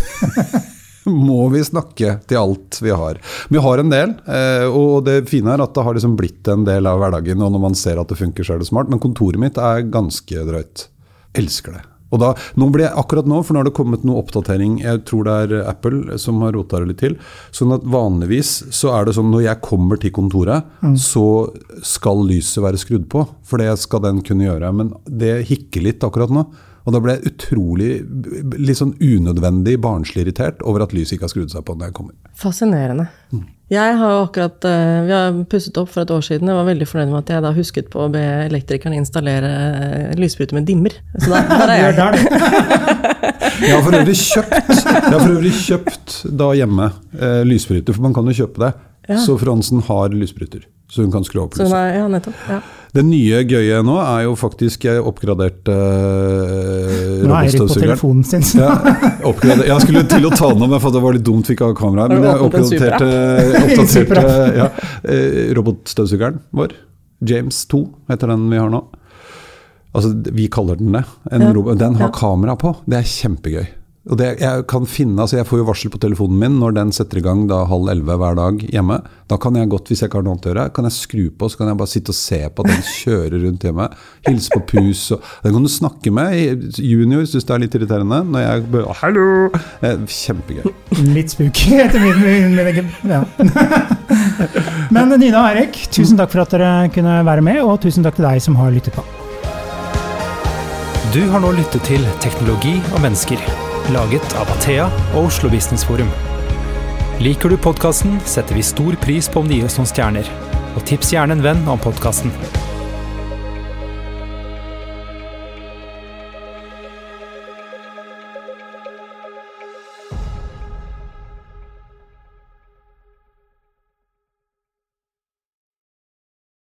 Må vi snakke til alt vi har? Vi har en del, eh, og det fine er at det har liksom blitt en del av hverdagen. Og når man ser at det funker, så er det smart. Men kontoret mitt er ganske drøyt. Elsker det. Og da, nå ble jeg akkurat nå, for nå har det kommet noe oppdatering, jeg tror det er Apple som har rota det litt til. Sånn at vanligvis så er det sånn når jeg kommer til kontoret, så skal lyset være skrudd på. For det skal den kunne gjøre. Men det hikker litt akkurat nå. Og da ble jeg utrolig, litt sånn unødvendig barnslig irritert over at lyset ikke har skrudd seg på når jeg kommer. Fascinerende. Jeg har akkurat eh, Vi har pusset opp for et år siden. Jeg var veldig fornøyd med at jeg da husket på å be elektrikeren installere eh, lysbryter med dimmer. Så da, der er er jeg. der. Jeg har for øvrig kjøpt, jeg har for øvrig kjøpt da hjemme eh, lysbryter, for man kan jo kjøpe det. Ja. Så Fransen har lysbryter, så hun kan skru opp Så lyset. ja, nettopp. Ja. Det nye gøye nå er jo faktisk Jeg oppgraderte uh, Nå er Eirik på telefonen sin. Ja, oppgrader- jeg skulle til å ta den opp, for det var litt dumt vi ikke har kamera. her. Men jeg oppgraderte, oppdaterte ja, eh, robotstøvsugeren vår. James 2 heter den vi har nå. Altså, vi kaller den det. En Ja. robot, den har Ja. kamera på. Det er kjempegøy. Og det, jeg, kan finne, altså jeg får jo varsel på telefonen min når den setter i gang da halv elleve hver dag hjemme. Da kan jeg godt, hvis jeg ikke har noe annet å gjøre, kan jeg skru på, så kan jeg bare sitte og se på at den kjører rundt hjemme. Hilse på pus. Og, den kan du snakke med. Junior syns det er litt irriterende når jeg bare Hallo! Eh, Kjempegøy. Litt spooky etter min, min, min ja. Men Nina og Erik, tusen takk for at dere kunne være med, og tusen takk til deg som har lyttet på. Du har nå lyttet til Teknologi og mennesker, laget av Athea og Oslo Business Forum. Liker du podkasten, setter vi stor pris på om du gir oss noen stjerner. Og tips gjerne en venn om podkasten.